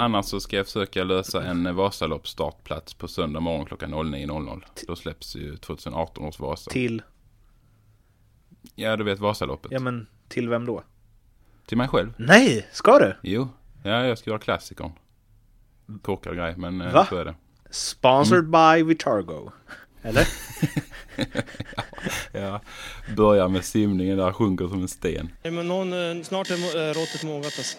annars så ska jag försöka lösa en Vasalopp startplats på söndag morgon klockan 09.00. Då släpps ju 2018 års Vasa. Till, Ja, du vet Vasaloppet. ja men till vem då? Till mig själv. Nej, ska du? Jo, ja, jag ska göra klassikern. Korkad grej, men eh, Va? så är det. Sponsored by Vitargo. Eller? Ja, börjar med simningen där, sjunker som en sten. Men någon, eh, snart är eh, råttet mogat alltså.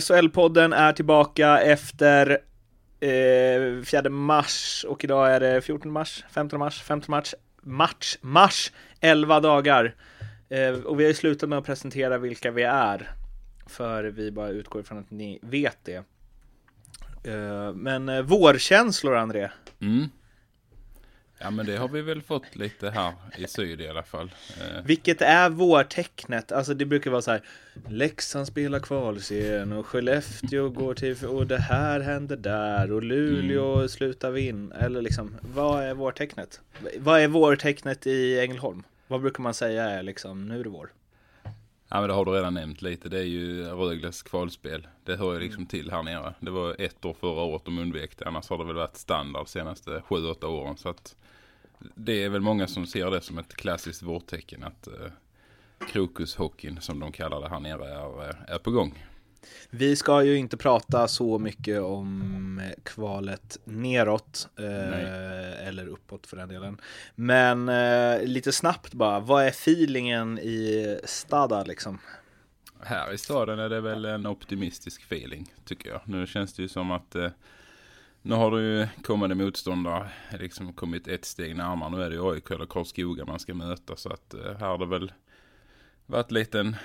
SHL-podden är tillbaka efter eh, 4 mars och idag är det 14 mars, 15 mars, 15 mars, match, mars, 11 dagar. Eh, och vi har ju slutat med att presentera vilka vi är. För vi bara utgår ifrån att ni vet det. Eh, men eh, vårkänslor, André. Mm. Ja, men det har vi väl fått lite här i syd i alla fall. Eh, Vilket är vårtecknet? Alltså det brukar vara så här Leksand spelar kvalserien och Skellefteå går till och det här händer där och Luleå slutar vinna. Eller liksom, vad är vårtecknet? Vad är vårtecknet i Ängelholm? Vad brukar man säga är liksom, nu är det vår? Ja men det har du redan nämnt lite. Det är ju Rögles kvalspel. Det hör ju liksom till här nere. Det var ett år förra året de undvek det. Annars har det väl varit standard senaste 7-8 åren. Så att det är väl många som ser det som ett klassiskt vårtecken. Att eh, krokushockeyn som de kallar det här nere är, eh, är på gång. Vi ska ju inte prata så mycket om eh, kvalet neråt eh, eller uppåt för den delen. Men eh, lite snabbt bara, vad är feelingen i Stada liksom? Här i staden är det väl en optimistisk feeling tycker jag. Nu känns det ju som att eh, nu har det ju kommande motståndare liksom kommit ett steg närmare. Nu är det ju AIK eller Karlskoga man ska möta så att eh, här har det väl varit en liten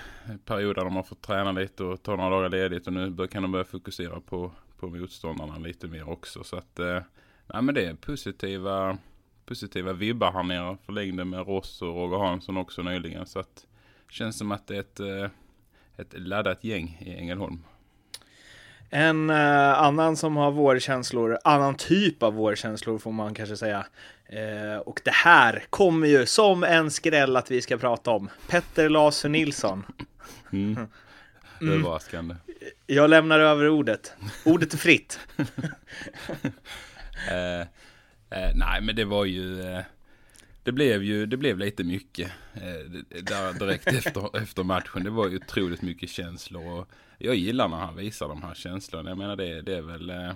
period där de har fått träna lite och ta några dagar ledigt och nu kan de börja fokusera på, på motståndarna lite mer också. Så att, eh, nej men det är positiva, positiva vibbar här nere. Förlängde med Ross och Roger Hansson också nyligen. Så att känns som att det är ett, eh, ett laddat gäng i Ängelholm. En eh, annan som har vårkänslor, annan typ av vårkänslor får man kanske säga. Eh, och det här kommer ju som en skräll att vi ska prata om. Petter Laser Nilsson. Mm. Överraskande. Jag lämnar över ordet. Ordet är fritt. Eh, eh, nej, men det var ju... Det blev ju det blev lite mycket eh, där direkt efter, efter matchen. Det var ju otroligt mycket känslor. Och jag gillar när han visar de här känslorna. Jag menar det, det är väl... Eh,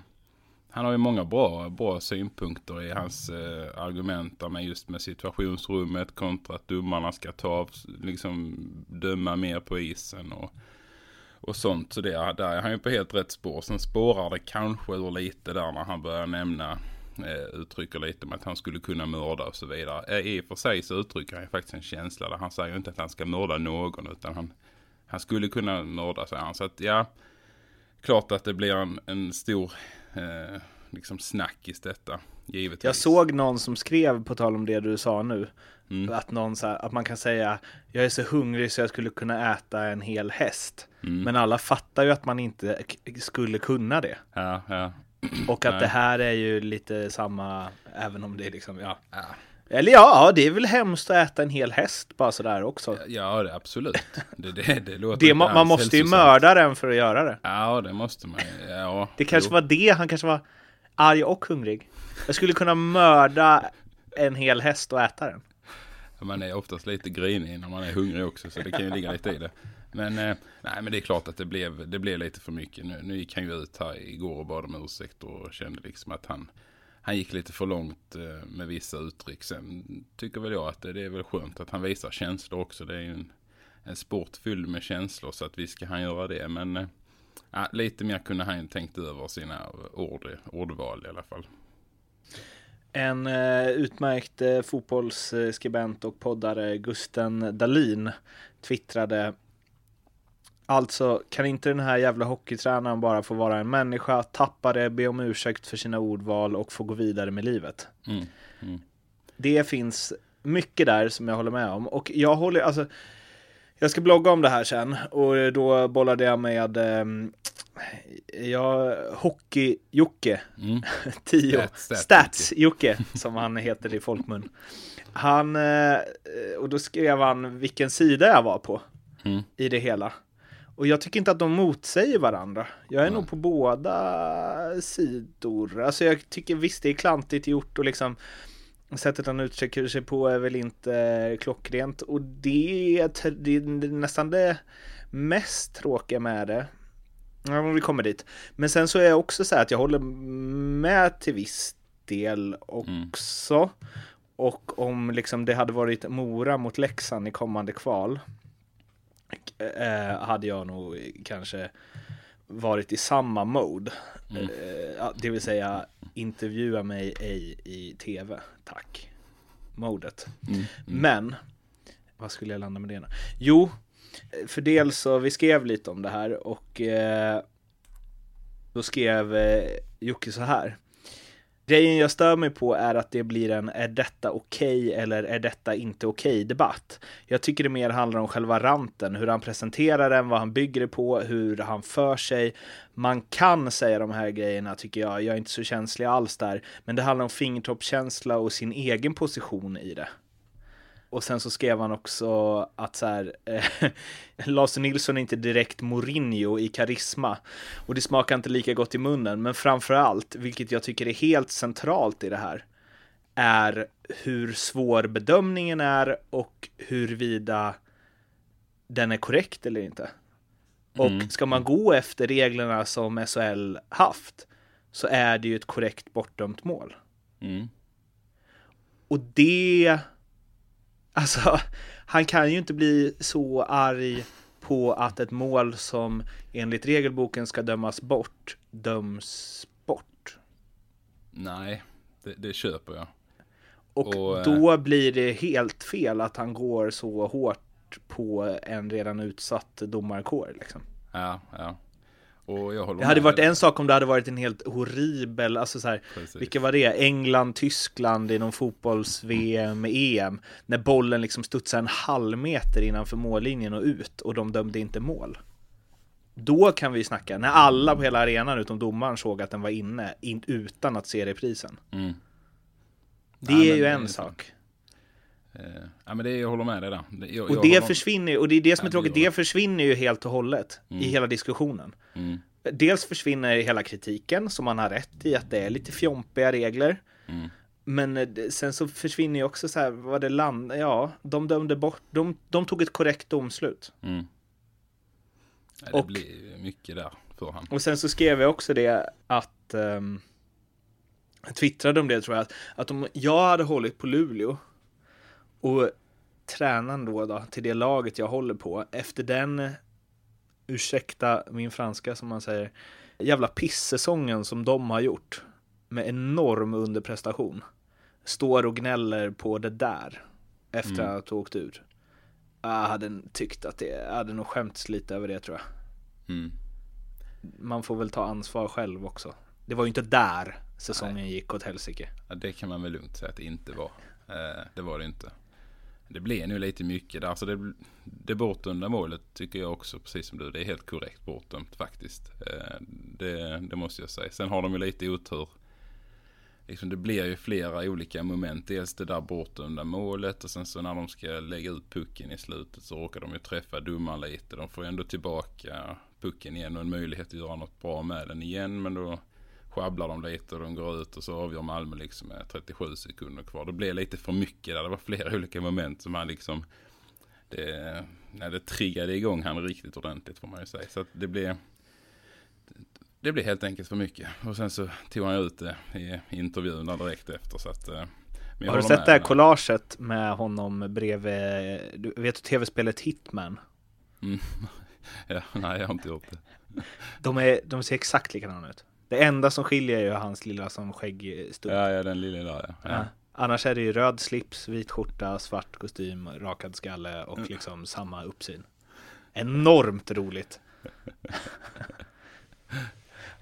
han har ju många bra, bra synpunkter i hans eh, argument där med just med situationsrummet kontra att domarna ska ta av, liksom döma mer på isen och, och sånt. Så det, där är han ju på helt rätt spår. Sen spårar det kanske ur lite där när han börjar nämna uttrycker lite om att han skulle kunna mörda och så vidare. Eh, I och för sig så uttrycker han ju faktiskt en känsla där han säger ju inte att han ska mörda någon utan han, han skulle kunna mörda säger han. Så att ja, klart att det blir en, en stor eh, liksom snackis detta. Givetvis. Jag såg någon som skrev, på tal om det du sa nu, Mm. att, någon så här, att man kan säga jag är så hungrig så jag skulle kunna äta en hel häst. Mm. Men alla fattar ju att man inte skulle kunna det. Ja, ja. Och att Nej. det här är ju lite samma, även om det är liksom, ja. Eller ja, ja, det är väl hemskt att äta en hel häst bara sådär också. Ja, det, absolut. Det, det, det låter Det, man måste ju mörda den för att göra det. Ja, det måste man. Ja, Det kanske jo. var det, han kanske var arg och hungrig. Jag skulle kunna mörda en hel häst och äta den. Man är oftast lite grinig när man är hungrig också så det kan ju ligga lite i det. Men, eh, nej, men det är klart att det blev, det blev lite för mycket. Nu, nu gick han ju ut här igår och bad om ursäkt och kände liksom att han, han gick lite för långt eh, med vissa uttryck. Sen tycker väl jag att det, det är väl skönt att han visar känslor också. Det är ju en, en sport fylld med känslor så att visst ska han göra det. Men eh, lite mer kunde han tänkt över sina ord, ordval i alla fall. En eh, utmärkt eh, fotbollsskribent och poddare, Gusten Dalin, twittrade Alltså, kan inte den här jävla hockeytränaren bara få vara en människa, tappa det, be om ursäkt för sina ordval och få gå vidare med livet? Mm. Mm. Det finns mycket där som jag håller med om. Och jag håller, alltså, jag ska blogga om det här sen och då bollade jag med eh, ja, Hockey-Jocke, Mm. Tio, Stats- Stats-Jocke som han heter i folkmun. Han, eh, och då skrev han vilken sida jag var på Mm. i det hela. Och jag tycker inte att de motsäger varandra. Jag är Nej. nog på båda sidor. Alltså jag tycker visst det är klantigt gjort och liksom sättet han uttrycker sig på är väl inte klockrent. Och det är, det är nästan det mest tråkiga med det. Ja, men vi kommer dit. Men sen så är jag också så här att jag håller med till viss del också. Och om liksom det hade varit Mora mot Leksand i kommande kval eh, hade jag nog kanske varit i samma mode. Mm. Eh, det vill säga intervjua mig ej i tv, tack. Modet. Mm. Men, vad skulle jag landa med det nu? Jo, eh, för dels så, vi skrev lite om det här och eh, då skrev eh, Jocke så här. Grejen jag stör mig på är att det blir en är detta okej eller är detta inte okej debatt. Jag tycker det mer handlar om själva ranten, hur han presenterar den, vad han bygger det på, hur han för sig. Man kan säga de här grejerna tycker jag, jag är inte så känslig alls där, men det handlar om fingertoppskänsla och sin egen position i det. Och sen så skrev han också att så här, eh, Lars Nilsson är inte direkt Mourinho i karisma. Och det smakar inte lika gott i munnen, men framför allt, vilket jag tycker är helt centralt i det här, är hur svår bedömningen är och huruvida den är korrekt eller inte. Och ska man gå efter reglerna som SHL haft, så är det ju ett korrekt bortdömt mål. Mm. Och det... Alltså, han kan ju inte bli så arg på att ett mål som enligt regelboken ska dömas bort, döms bort. Nej, det, det köper jag. Och, Och, eh, då blir det helt fel att han går så hårt på en redan utsatt domarkår. Liksom. Ja, ja. Och jag håller Det hade med varit en sak om det hade varit en helt horribel, alltså så här, Precis. vilka var det? England, Tyskland i någon fotbolls-VM, EM, när bollen liksom studsade en halv meter innanför mållinjen och ut och de dömde inte mål. Då kan vi snacka, när alla på hela arenan utom domaren såg att den var inne, in, utan att se reprisen. Mm. Det Ja, är ju en sak. Eh, ja men det, jag håller med dig där. Det- Jag, Och jag det försvinner och det är det som är tråkigt, det försvinner ju helt och hållet i hela diskussionen. Mm. Dels försvinner hela kritiken som man har rätt i att det är lite fjompiga regler. Mm. Men eh, sen så försvinner ju också så här, vad det land, ja, de dömde bort, de, de tog ett korrekt domslut. Mm. Ja, det Och- blir mycket där för han. Och sen så skrev jag också det att, um, jag twittrade om det tror jag, att, att om jag hade hållit på Luleå och tränaren då, då till det laget jag håller på, efter den, ursäkta min franska som man säger, jävla pissäsongen som de har gjort med enorm underprestation, står och gnäller på det där efter att ha åkt ut. Jag hade tyckt att det, jag hade nog skämts lite över det tror jag Mm. man får väl ta ansvar själv också. Det var ju inte där säsongen gick åt helsike. Ja, det kan man väl lugnt säga att det inte var. Eh, det var det inte. Det blev nu lite mycket där. Alltså det, det bortdömda målet tycker jag också, precis som du, det är helt korrekt bortdömt faktiskt. Eh, det, det måste jag säga. Sen har de ju lite otur. Liksom det blir ju flera olika moment. Dels det där bortdömda målet och sen så när de ska lägga ut pucken i slutet så råkar de ju träffa domaren lite. De får ju ändå tillbaka pucken igen och en möjlighet att göra något bra med den igen. Men då sjabblar de lite och de går ut och så avgör Malmö liksom med 37 sekunder kvar. Det blev lite för mycket där. Det var flera olika moment som han liksom det, när det triggade igång han riktigt ordentligt får man ju säga. Så att det blev det blev helt enkelt för mycket. Och sen så tog han ut det i intervjun direkt efter. Så att, eh, Har du sett det här collaget med honom bredvid, du vet tv-spelet Hitman? Mm. Ja, nej, jag har inte gjort det. De, är, de ser exakt likadana ut. Det enda som skiljer är ju hans lilla som skäggstubb. Ja, ja, den lilla där ja. Ja. Annars är det ju röd slips, vit skjorta, svart kostym, rakad skalle och Mm. liksom samma uppsyn. Enormt roligt.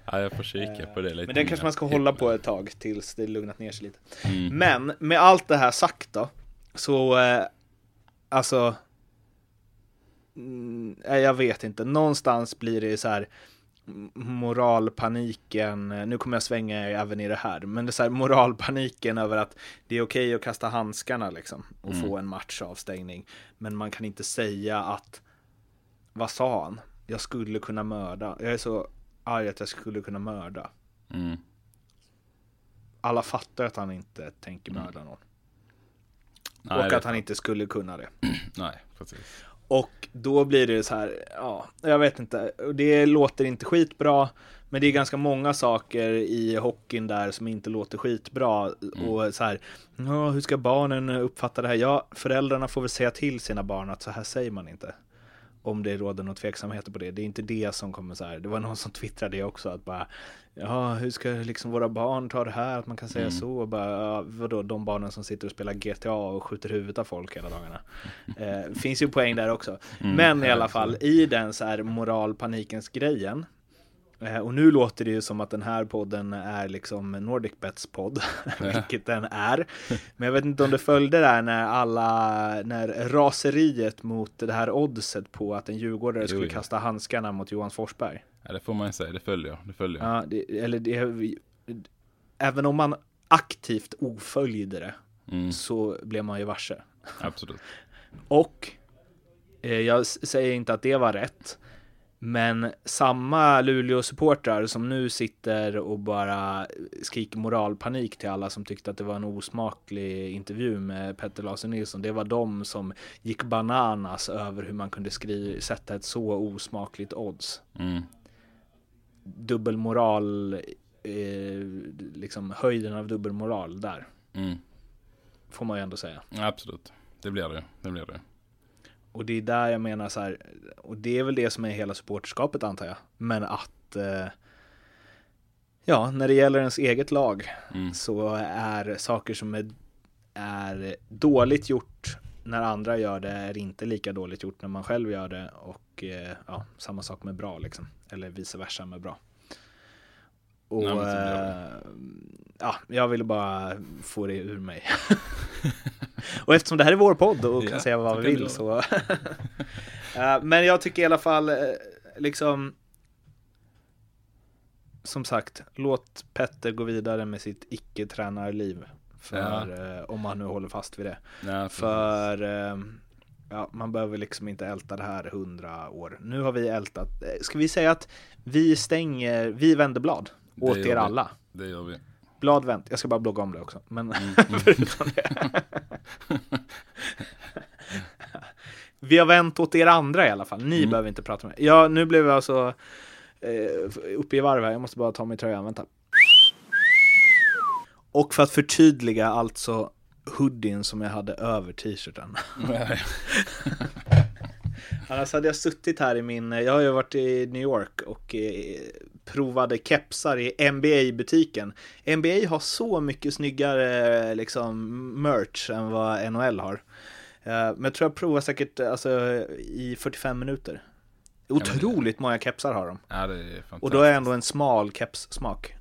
Ja, jag får kika på det lite Men den kanske man ska hålla på ett tag tills det lugnat ner sig lite. Mm. Men med allt det här sagt då, så eh, alltså, mm, nej, jag vet inte, någonstans blir det så här moralpaniken, nu kommer jag svänga även i det här, men det är så här moralpaniken över att det är okej att kasta handskarna liksom och få en matchavstängning, men man kan inte säga att, vad sa han? Jag skulle kunna mörda, jag är så arg att jag skulle kunna mörda. Mm. Alla fattar att han inte tänker mörda någon. Nej, och att han inte skulle kunna det. Nej, precis. Och då blir det så här, ja, jag vet inte. Det låter inte skitbra, men det är ganska många saker i hockeyn där som inte låter skitbra. Och så här, hur ska barnen uppfatta det här? Ja, föräldrarna får väl säga till sina barn att så här säger man inte. Om det råder någon tveksamheter på det. Det är inte det som kommer så här. Det var någon som twittrade det också. Att bara, ja, hur ska liksom våra barn ta det här? Att man kan säga så. Och bara, ja, vadå, de barnen som sitter och spelar GTA och skjuter huvudet av folk hela dagarna. Eh, finns ju poäng där också. Men i alla fall, i den så här moralpanikens grejen. Eh, och nu låter det ju som att den här podden är liksom Nordic Bets podd, vilket den är. Men jag vet inte om det följde där när alla, när raseriet mot det här oddset på att en djurgårdare skulle kasta handskarna mot Johan Forsberg. Ja, det får man ju säga. Det följer. Det följer. Ja, det, eller det, även om man aktivt oföljde det Mm, så blev man ju varse. absolut. Och eh, jag säger inte att det var rätt. Men samma Luleå-supportrar som nu sitter och bara skriker moralpanik till alla som tyckte att det var en osmaklig intervju med Petter Larsson Nilsson. Det var de som gick bananas över hur man kunde skri- sätta ett så osmakligt odds. Mm. Dubbelmoral, eh, liksom höjden av dubbelmoral där. Mm. Får man ju ändå säga. Ja, absolut. Det blir det. Det blir det. Och det är där jag menar så här, och det är väl det som är hela supporterskapet antar jag. Men att, eh, ja, när det gäller ens eget lag Mm. så är saker som är, är dåligt gjort när andra gör det är inte lika dåligt gjort när man själv gör det. Och eh, ja, samma sak med bra liksom. Eller vice versa med bra. Och Nej, det. eh, ja, jag ville bara få det ur mig. och eftersom det här är vår podd och kan Ja, säga vad vi vill så. Eh, Men jag tycker i alla fall eh, liksom som sagt, låt Petter gå vidare med sitt icke-tränarliv. För, eh, om han nu håller fast vid det. Ja. För ja, man behöver liksom inte älta det här hundra år. Nu har vi ältat. Ska vi säga att vi stänger, vi vänder blad Det åt er alla. Det gör vi. Blad vänt. Jag ska bara blogga om det också. Men Mm. det. vi har vänt åt er andra i alla fall. Ni Mm. behöver inte prata med Ja, nu blev jag alltså eh, uppe i varv här. Jag måste bara ta mig tröjan. Vänta. Och för att förtydliga alltså hoodien som jag hade över t-shirten. Annars hade jag suttit här i min, jag har ju varit i New York och eh, provade kepsar i NBA-butiken. NBA har så mycket snyggare liksom merch än vad NHL har. Eh, Men jag tror jag provar säkert alltså, i 45 minuter. Otroligt många kepsar har de. Ja. Och då är ändå en smal keps-smak.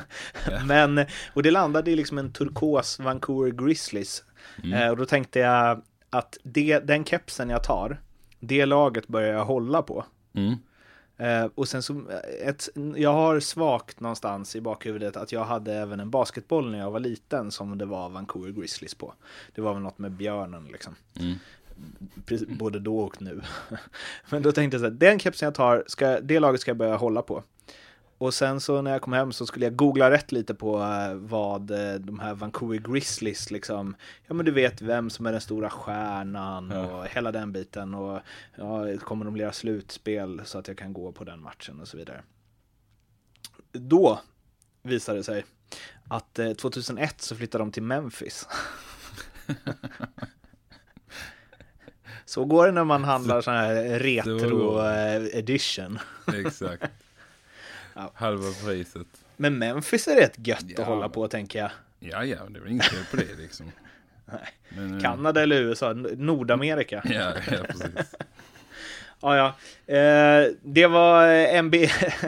Men, och det landade i liksom en turkos Vancouver Grizzlies. Eh, och då tänkte jag att det, den kepsen jag tar, det laget börjar jag hålla på. Mm. Eh, och sen så, eh, ett, jag har svagt någonstans i bakhuvudet att jag hade även en basketboll när jag var liten som det var Vancouver Grizzlies på. Det var väl något med björnen liksom. Mm. Precis, både då och nu. Men då tänkte jag så här, den kepsen jag tar, ska, det laget ska jag börja hålla på. Och sen så när jag kom hem så skulle jag googla rätt lite på eh, vad eh, de här Vancouver Grizzlies liksom, ja men du vet vem som är den stora stjärnan Ja. och hela den biten och ja, kommer de lira slutspel så att jag kan gå på den matchen och så vidare. Då visade det sig att eh, 2001 så flyttade de till Memphis. Så går det när man handlar sån här retro Så- eh, edition. Exakt. Ja. Halva priset. Men Memphis är rätt gött Ja, att hålla på tänker jag. Ja, ja, det är väl inget fel på det liksom. Nej. Men, eh, Kanada eller USA, Nordamerika. Ja, ja, precis. Ja, ja. Eh, det var eh, NBA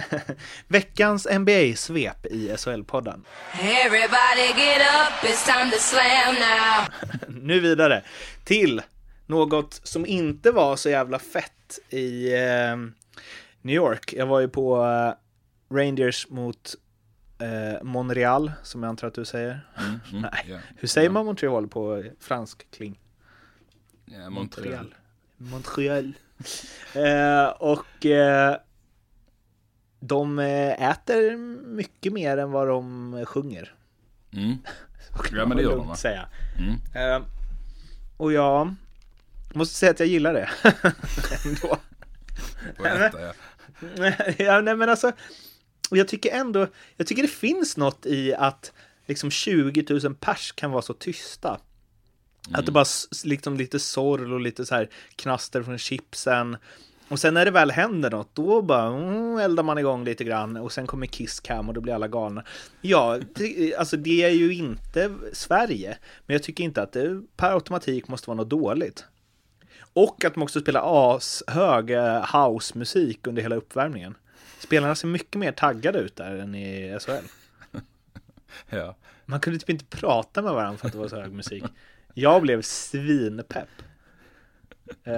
veckans NBA-svep i SHL-podden. Everybody get up, it's time to slam now. Nu vidare till något som inte var så jävla fett i eh, New York. Jag var ju på eh, Rangers mot eh, Montreal, som jag antar att du säger. Mm, mm, Nej. ja. Hur säger Ja. man Montreal på fransk kling? Ja, Montreal. Montreal. eh, och eh, de eh, äter mycket mer än vad de sjunger. Mm. Ja, men det gör de, va? säga. Mm. Eh, och jag måste säga att jag gillar det. Ändå. Äta, ja. ja, nej men alltså, jag tycker ändå, jag tycker det finns något i att liksom 20 000 pers kan vara så tysta. Att det bara s- liksom lite sorl och lite så här knaster från chipsen. Och sen när det väl händer något, då bara mm, eldar man igång lite grann och sen kommer Kiss Cam och då blir alla galna. Ja, det, alltså det är ju inte Sverige, men jag tycker inte att det per automatik måste vara något dåligt. Och att de också spelar ashög eh, housemusik under hela uppvärmningen. Spelarna ser mycket mer taggade ut där än i SHL. ja. Man kunde typ inte prata med varandra för att det var så hög musik. Jag blev svinpepp. Uh,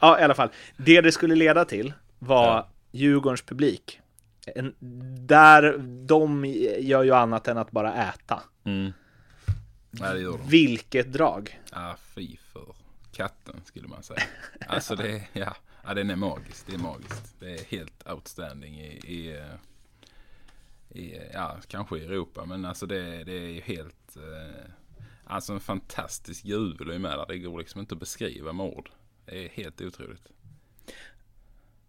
ja, i alla fall. Det det skulle leda till var Ja. Djurgårdens publik. En, där de gör ju annat än att bara äta. Mm. De. Vilket drag. Ja, fy för katten skulle man säga. Alltså det ja, ja den är magisk. Det är magiskt. Det är helt outstanding i, i, eh, i ja, kanske i Europa. Men alltså det, det är ju helt, eh, alltså en fantastisk jubel är med där. Det går liksom inte att beskriva med ord. Det är helt otroligt.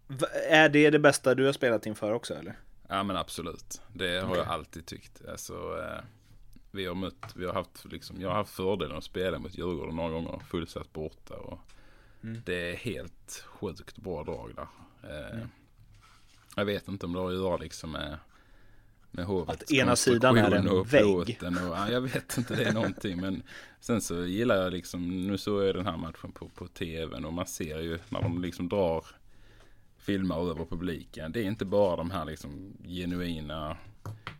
V- Är det det bästa du har spelat inför också eller? Ja men absolut. Det har jag alltid tyckt. Alltså, eh, vi har mött, vi har haft liksom, jag har haft fördelen att spela mot Djurgården några gånger fullsatt borta. Och Det är helt sjukt bra drag där. Eh, Jag vet inte om det har att göra liksom med, med hovets Att ena sidan är en och vägg. Och, ja, jag vet inte, det är någonting. Men sen så gillar jag liksom, nu såg jag den här matchen på, på tvn och man ser ju när de liksom drar filmar över publiken. Det är inte bara de här liksom genuina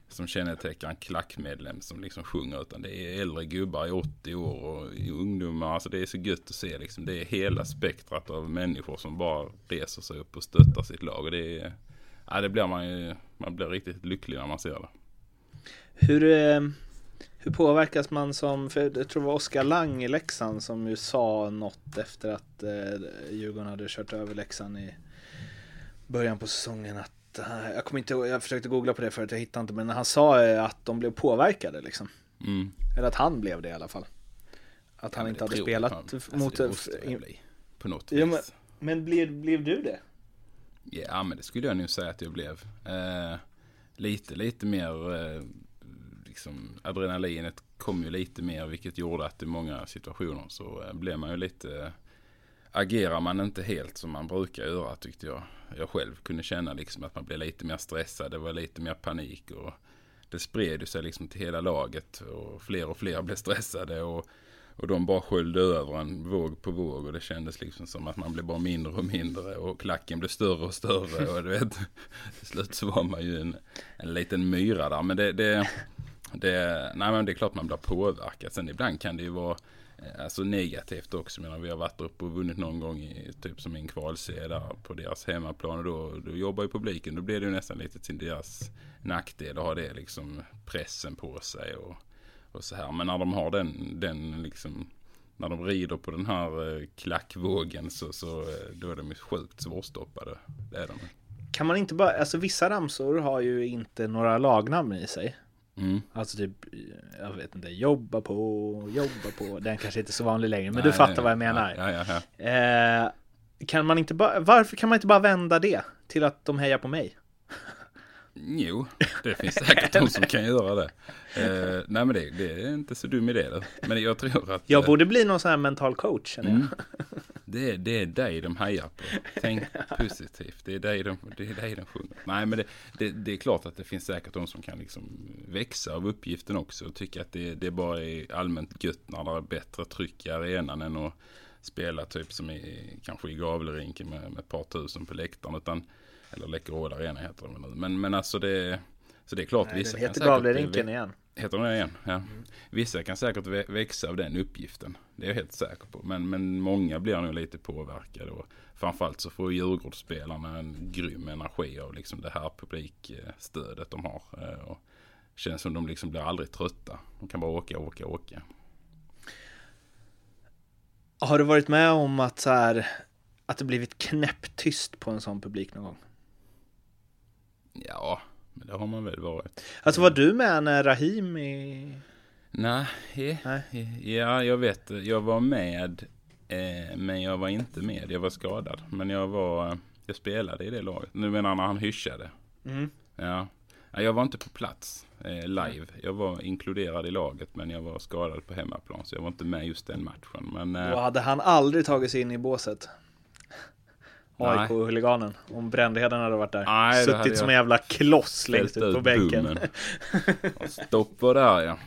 som kännetecknar en klackmedlem som liksom sjunger utan det är äldre gubbar i 80 år och i ungdomar. Alltså det är så gött att se liksom. Det är hela spektrat av människor som bara reser sig upp och stöttar sitt lag. Och det är, ja det blir man ju, man blir riktigt lycklig när man ser det. Hur, eh, hur påverkas man som, för jag tror det var Oskar Lang i Leksand som ju sa något efter att eh, Djurgården hade kört över Leksand i början på säsongen att jag kommer inte jag försökte googla på det förut, jag hittade inte, men han sa eh, att de blev påverkade liksom. Mm. Eller att han blev det i alla fall. Att han Ja, inte hade spelat jag fan. Alltså, mot... det bli. På något Ja, men, men blev, blev du det? Ja, men det skulle jag nog säga att jag blev. Eh, lite, lite mer, eh, liksom adrenalinet kom ju lite mer, vilket gjorde att i många situationer så eh, blev man ju lite, agerar man inte helt som man brukar göra tyckte jag. Jag själv kunde känna liksom att man blev lite mer stressad, det var lite mer panik och det spred ju sig liksom till hela laget och fler och fler blev stressade och och de bara sköljde över en våg på våg och det kändes liksom som att man blev bara mindre och mindre och klacken blev större och större och du vet till slut så var man ju en, en liten myra där men det, det, det, nej men det är klart man blir påverkad. Sen ibland kan det ju vara Eh, alltså negativt också. Jag menar, vi har varit uppe och vunnit någon gång i typ som en kvalserie där på deras hemmaplan och då, då jobbar ju publiken. Då blir det ju nästan lite till deras nackdel att ha det liksom pressen på sig och, och så här. Men när de har den, den liksom när de rider på den här eh, klackvågen så, så eh, då är de ju sjukt svårstoppade. Det är de. Kan man inte bara, alltså vissa ramsor har ju inte några lagnamn i sig. Mm. Alltså typ, jag vet inte, jobba på, jobba på. Den kanske inte är så vanlig längre, men Nej, du fattar nej, vad jag menar. Ja. Eh, kan man inte bara, varför kan man inte bara vända det till att de hejar på mig? Jo, det finns säkert de som kan göra det. Eh, nej men det, det är inte så dum idé det. Men jag tror att... Jag eh, borde bli någon sån här mental coach känner jag. Mm. Det är, det är dig de hejar på. Tänk positivt. Det är dig de, det är dig de sjunger. Nej, men det, det, det är klart att det finns säkert de som kan liksom växa av uppgiften också och tycka att det, det bara är allmänt gött när det är bättre tryck i arenan än att spela typ som i, kanske i Gavlerinken med, med ett par tusen på läktaren. Utan, eller Läkerråd Arena heter det nu. Men, men alltså det, så det är klart Nej, vissa den heter Gavlerinken igen. Heter den det igen? Ja. Vissa kan säkert vä- växa av den uppgiften. Det är jag helt säker på. Men, men många blir nog lite påverkade. Och framförallt så får Djurgårdsspelarna en grym energi av liksom det här publikstödet de har. Eh, Och känns som de liksom blir aldrig trötta. De kan bara åka, åka, åka. Har du varit med om att så här, att det blivit knäpptyst på en sån publik någon gång? Ja, men det har man väl varit. Alltså var du med när Rahim i... Nej, Nej. ja jag vet. Jag var med. Eh, men jag var inte med. Jag var skadad. Men jag var. Jag spelade i det laget. Nu menar när han hyschade. Mm. Ja. Ja, Jag var inte på plats eh, live. Jag var inkluderad i laget men jag var skadad på hemmaplan så jag var inte med just den matchen. Men Då eh, hade han aldrig tagit sig in i båset. AIK-huliganen. Om Brändheden hade varit där. Nej, Suttit som en jävla kloss längst ut på bänken. bommen. Och Stopp var där ja.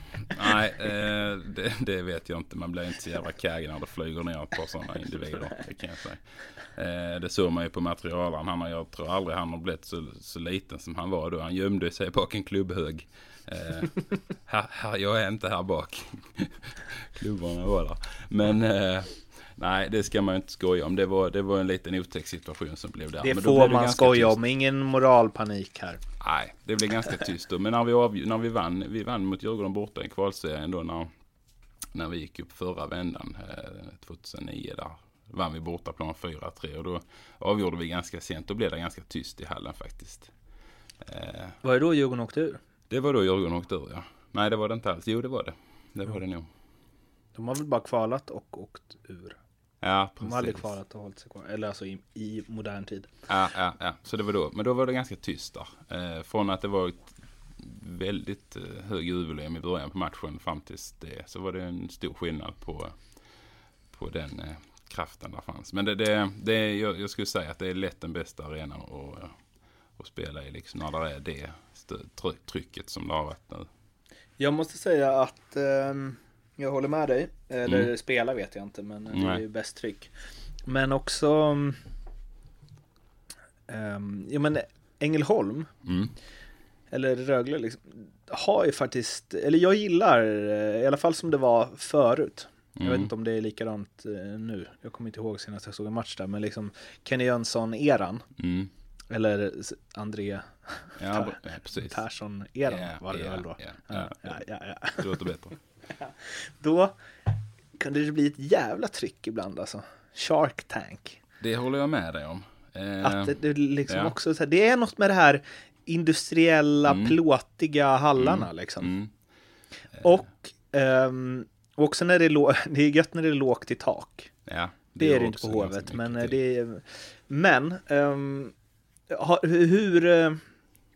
Nej, eh, det, det vet jag inte. Man blir inte så jävla kagg när det flyger ner par sådana individer. Det kan jag säga. Eh, det såg man ju på materialen. Han har, jag tror aldrig han har blivit så, så liten som han var då. Han gömde sig bak en klubbhög. Eh, här, här, jag är inte här bak. Klubbarna var där. Men eh, nej, det ska man ju inte skoja om. Det var, det var en liten otäck situation som blev där. Det Men då får blev man ganska skoja tyst. om. Ingen moralpanik här. Nej, det blev ganska tyst då. Men när vi, avg- när vi vann, vi vann mot Djurgården borta i kvalserien då när, när vi gick upp förra vändan, eh, 2009 där. Vann vi bortaplan 4-3 och då avgjorde vi ganska sent. Då blev det ganska tyst i hallen faktiskt. Eh, Var det då Djurgården åkte ur? det var då Djurgården åkte ur ja. Nej det var det inte alls. Jo det var det. Det var det nog. De har väl bara kvalat och åkt ur. Ja De har aldrig precis. kvalat och hållit sig kvar. Eller alltså i, i modern tid. Ja, ja, ja. Så det var då. Men då var det ganska tyst där. Eh, från att det var ett väldigt eh, hög ljudvolym i början på matchen fram tills det. Så var det en stor skillnad på, på den eh, kraften där fanns. Men det, det, det jag, jag skulle säga att det är lätt den bästa arenan att, att spela i. Liksom när det är det trycket som det har varit nu. Jag måste säga att ehm, jag håller med dig. Eller Mm. spela vet jag inte, men det är ju bäst tryck. Men också... Um, ja men Ängelholm, Mm. eller Rögle liksom, har ju faktiskt, eller jag gillar, eh, i alla fall som det var förut. Jag vet Mm. inte om det är likadant eh, nu. Jag kommer inte ihåg senast jag såg en match där, men liksom Kenny Jönsson-eran. Mm. Eller André Ja. Persson-eran Ja, var det ja, väl då. ja, ja, ja. Det låter bättre. Då kunde det bli ett jävla tryck ibland alltså. Shark Tank. Det håller jag med dig om. Eh, Att det, det liksom ja. också så här, det är något med det här industriella, Mm. plåtiga hallarna liksom. mm. Och ehm, också när det är, det är gött när det är lågt i tak. Ja, Det, är gör det inte på Hovet, men eh, det är... Men, ha- hur... eh,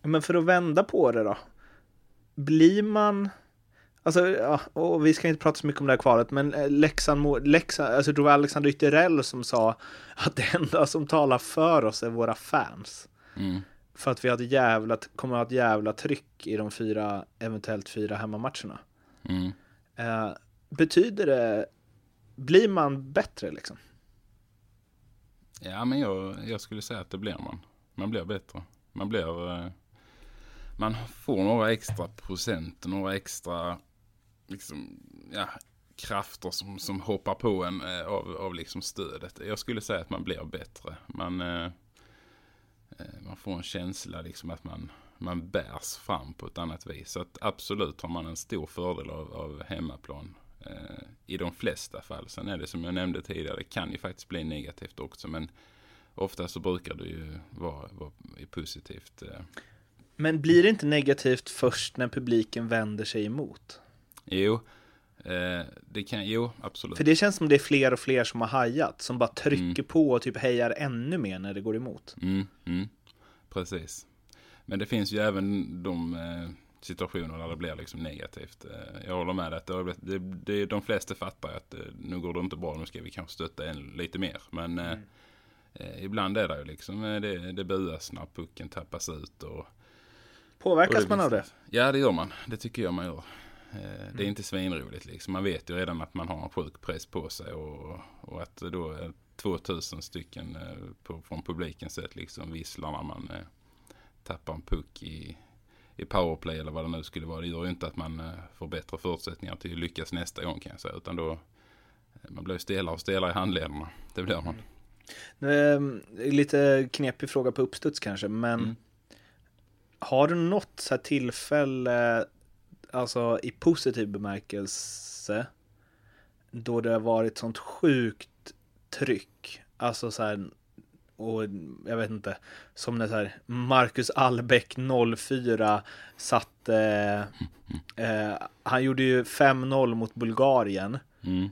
Men för att vända på det då. Blir man... Alltså, ja, och vi ska inte prata så mycket om det här kvalet, men eh, Leksand, Leksand alltså det var Alexander Ytterell som sa att det enda som talar för oss är våra fans. Mm. För att vi har ett jävla, kommer att ha ett jävla tryck i de fyra, eventuellt fyra hemmamatcherna. Mm. Eh, betyder det, blir man bättre liksom? Ja, men jag, jag skulle säga att det blir man. Man blir bättre. Man blir... Eh, man får några extra procent, några extra liksom, ja, krafter som, som hoppar på en eh, av, av liksom stödet. Jag skulle säga att man blir bättre. Man, eh, eh, man får en känsla liksom att man, man bärs fram på ett annat vis. Så att absolut har man en stor fördel av, av hemmaplan. Eh, I de flesta fall. Sen är det som jag nämnde tidigare, det kan ju faktiskt bli negativt också. Men ofta så brukar det ju vara, vara positivt. Eh. Men blir det inte negativt först när publiken vänder sig emot? Jo, eh, det kan, jo absolut. För det känns som det är fler och fler som har hajat, som bara trycker Mm. på och typ hejar ännu mer när det går emot. Mm, mm, precis. Men det finns ju även de, eh, situationer där det blir liksom negativt. Eh, jag håller med dig att det, har blivit- det, det, de flesta fattar att eh, nu går det inte bra, nu ska vi kanske stötta en lite mer. Men eh, eh, ibland är det ju liksom, det, det buas när pucken tappas ut. Och, Påverkas man av det? Ja det gör man, det tycker jag man gör. Eh, Det är inte svinroligt liksom. Man vet ju redan att man har en sjuk press på sig och, och att då är 2000 stycken eh, på, från publikens sätt liksom visslar när man eh, tappar en puck i, i powerplay eller vad det nu skulle vara. Det gör ju inte att man eh, får bättre förutsättningar till att lyckas nästa gång kan jag säga. Utan då, eh, man blir stelare och stelare i handlederna. Det blir man. Ehm, Lite knepig fråga på uppstuds kanske, men Mm. har du något så tillfälle, alltså i positiv bemärkelse, då det har varit sånt sjukt tryck? Alltså så här, och jag vet inte, som när så här Marcus Albeck 04 satte, eh, han gjorde ju 5-0 mot Bulgarien Mm.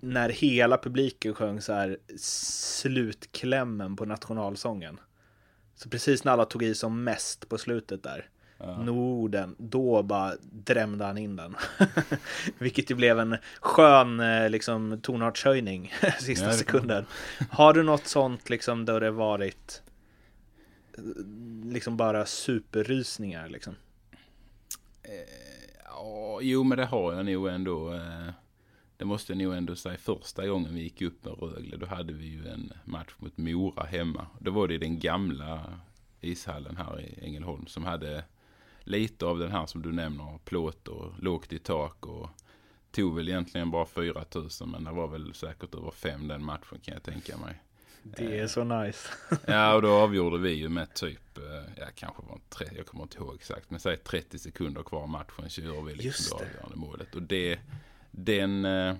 när hela publiken sjöng så här slutklämmen på nationalsången. Så precis när alla tog i som mest på slutet där. Norden, då bara drämde han in den. Vilket ju blev en skön eh, liksom, tonartshöjning sista Ja, sekunden. Har du något sånt liksom där det varit eh, liksom bara superrysningar liksom? Ja, jo men det har jag nog ändå. eh, Det måste jag nog ändå säga första gången vi gick upp med Rögle. Då hade vi ju en match mot Mora hemma. Då var det i den gamla ishallen här i Ängelholm som hade lite av den här som du nämner. Plåt och lågt i tak och tog väl egentligen bara 4000 men det var väl säkert över fem den matchen kan jag tänka mig. Det är så nice. Ja, och då avgjorde vi ju med typ, eh, ja kanske var det tre, jag kommer inte ihåg exakt, men säg 30 sekunder kvar av matchen så gör vi liksom det avgörande målet. Och det, den, eh,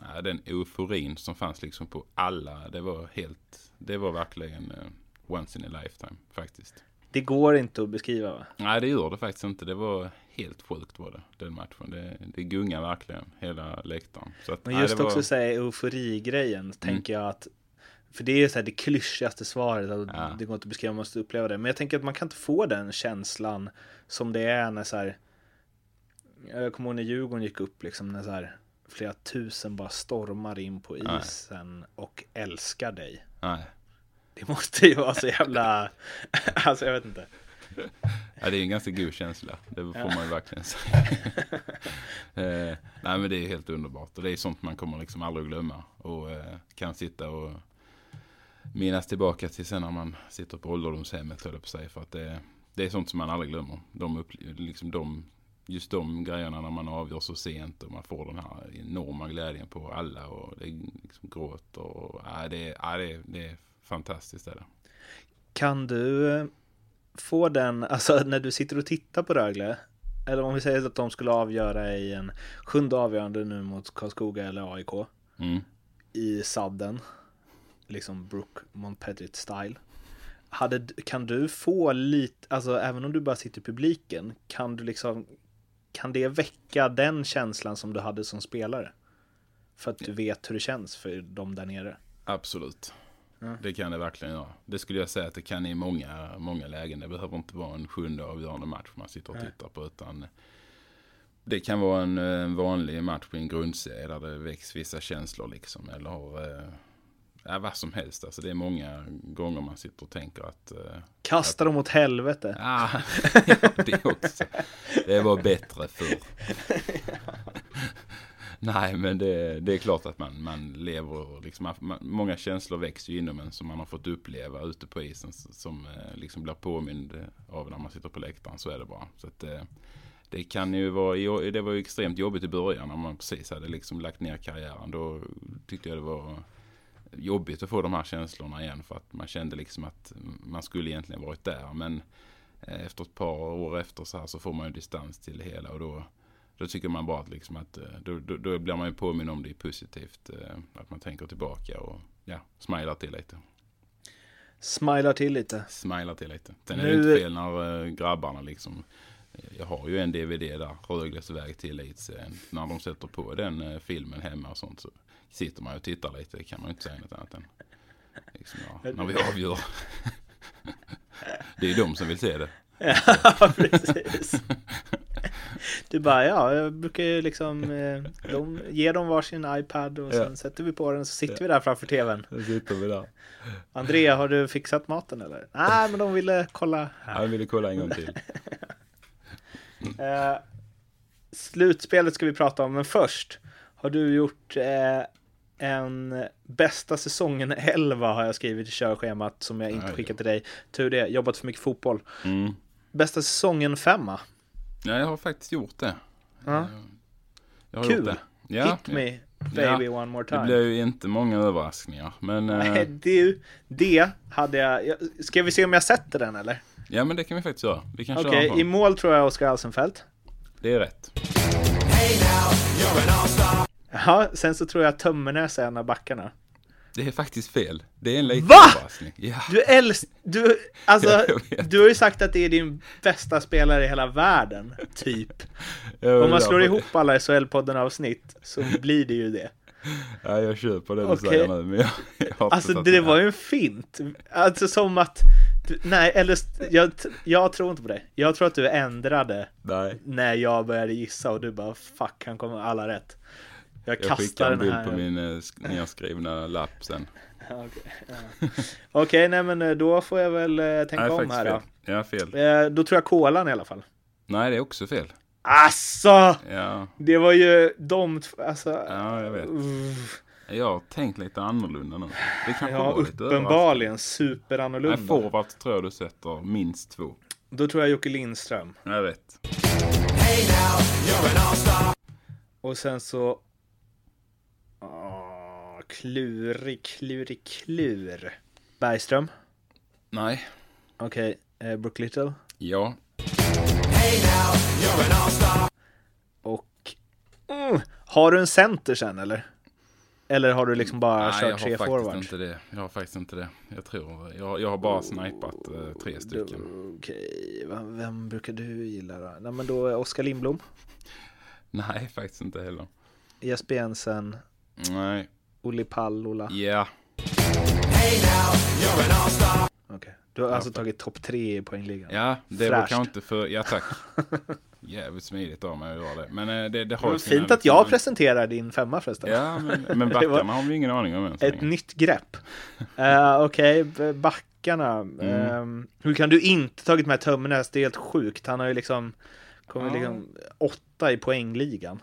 ja, den euforin som fanns liksom på alla, det var helt, det var verkligen eh, once in a lifetime faktiskt. Det går inte att beskriva va? Nej, det gör det faktiskt inte. Det var helt sjukt var det, den matchen. Det, det gungar verkligen hela läktaren. Så att, Men nej, just det var, också säga eufori-grejen, tänker jag att för det är så här det klyschigaste svaret, att Ja. det går inte att beskriva, man måste uppleva det. Men jag tänker att man kan inte få den känslan som det är när så här, jag kommer ihåg när Djurgården gick upp liksom, när så här flera tusen bara stormar in på Nej. isen och älskar dig. Nej. Det måste ju vara så jävla, alltså jag vet inte. Ja, det är en ganska god känsla. Det får man ju verkligen säga. eh, nej, men det är helt underbart. Och det är sånt man kommer liksom aldrig glömma. Och eh, kan sitta och minnas tillbaka till sen när man sitter på ålderdomshemmet, höll på säga. För att det, det är sånt som man aldrig glömmer. De, liksom de, just de grejerna när man avgör så sent och man får den här enorma glädjen på alla. Och det är liksom gråt och ja, det, ja, det, det är fantastiskt. Är det. Kan du eh, få den, alltså när du sitter och tittar på Rögle, eller om vi säger att de skulle avgöra i en sjunde avgörande nu mot Karlskoga eller AIK Mm. i sadden, liksom Brook Montpetrit style. Hade, kan du få lite, alltså även om du bara sitter i publiken, kan du liksom, kan det väcka den känslan som du hade som spelare? För att du vet hur det känns för dem där nere. Absolut. Ja. Det kan det verkligen göra. Det skulle jag säga att det kan i många, många lägen. Det behöver inte vara en sjunde avgörande match man sitter och tittar på. Utan det kan vara en, eh, vanlig match på en grundserie där det väcks vissa känslor liksom. Eller eh, ja, vad som helst. Alltså det är många gånger man sitter och tänker att eh, Kasta dem åt helvete. Ah, ja, det också. Det var bättre förr. Nej, men det, det är klart att man, man lever, liksom, man, många känslor växer ju inom en som man har fått uppleva ute på isen som eh, liksom blir påmind av när man sitter på läktaren. Så är det bara. Så att, eh, det kan ju vara, det var ju extremt jobbigt i början när man precis hade liksom lagt ner karriären. Då tyckte jag det var jobbigt att få de här känslorna igen för att man kände liksom att man skulle egentligen varit där. Men eh, efter ett par år efter så här så får man ju distans till det hela och då, då tycker man bara att, liksom att eh, då, då, då blir man ju påminn om det positivt. eh, Att man tänker tillbaka och ja, smilar till lite. Smilar till lite. Smilar till lite. Sen är Nu- det inte fel när eh, grabbarna liksom jag har ju en DVD där, Rögles väg till elitserien. När de sätter på den filmen hemma och sånt så sitter man och tittar lite. Det kan man ju inte säga något annat än. Liksom, ja, när vi avgör. det är ju de som vill se det. Ja, precis. Du bara, ja, jag brukar ju liksom eh, de, ge dem varsin iPad och sen Ja. sätter vi på den så sitter vi där framför tvn. Då sitter vi där. Andrea, har du fixat maten eller? Nej, men de ville kolla här. Han ville kolla en gång till. Eh, slutspelet ska vi prata om, men först har du gjort eh, en bästa säsongen 11 har jag skrivit i körschemat som jag inte skickat till dig. Tur det, jobbat för mycket fotboll. Mm. Bästa säsongen 5 Ja, jag har faktiskt gjort det. Ja. Jag har Kul. gjort det. Ja, Hit me baby Ja, one more Det time. blir ju inte många överraskningar. Men Nej, eh, det, det hade jag... Ska vi se om jag sätter den eller? ja, men det kan vi faktiskt göra. Vi kan Okej, köra i mål tror jag Oskar Alsenfelt. Det är rätt. Ja, sen så tror jag Tömmernes är en av backarna. Det är faktiskt fel. Det är en liten Va? överraskning. Ja. Du älskar... Du, alltså, Ja, du har ju sagt att det är din bästa spelare i hela världen, typ. Om man slår ihop alla SHL-podden avsnitt så blir det ju det. Ja, jag köper det du Okej. säger nu. Men jag, jag Alltså det är- var ju en fint. Alltså som att... Du, nej, eller jag, jag tror inte på det. Jag tror att du ändrade Nej. när jag började gissa och du bara fuck, han kommer alla rätt. Jag, Jag skickar en bild på min eh, sk- nedskrivna lapp sen. Okej, ja. Okej, nej men eh, då får jag väl eh, tänka Nej, om här fel. då. Ja, fel. Eh, då tror jag kolan i alla fall. Nej, det är också fel. Alltså! Ja, Det var ju de två, alltså. ja jag vet. uff. Jag har tänkt lite annorlunda nu. Det kanske Ja, var lite uppenbarligen Nej, superannorlunda. forward tror jag du sätter minst två. Då tror jag Jocke Lindström. Jag vet. Och sen så... Klurig, klurig, klur. Bergström. Nej. Okej, eh, Brook Little. Ja. Och... Mm, har du en center sen eller? Eller har du liksom bara Nej, jag kört tre har faktiskt forwards? inte det. Jag har faktiskt inte det. Jag tror, jag, jag har bara snipat eh, tre stycken. Okej, vem, vem brukar du gilla då? Nej men då Oskar Lindblom, Nej, faktiskt inte heller. Jesper Jensen, Nej. Olli Pallola. Ja. Okej. Du har alltså tagit topp tre i poängligan? Ja, det var Fräscht. kanske inte för... Ja, tack. Jävligt smidigt av mig att göra det. Men eh, det, det har Men Fint att jag presenterar din femma förresten. Ja, men, men var backarna har vi ingen aning om än Ett nytt grepp. Uh, Okej, b- backarna. Mm. Ehm, hur kan du inte tagit med Tömmernes? Det är helt sjukt. Han har ju liksom kommit Ja. liksom åtta i poängligan.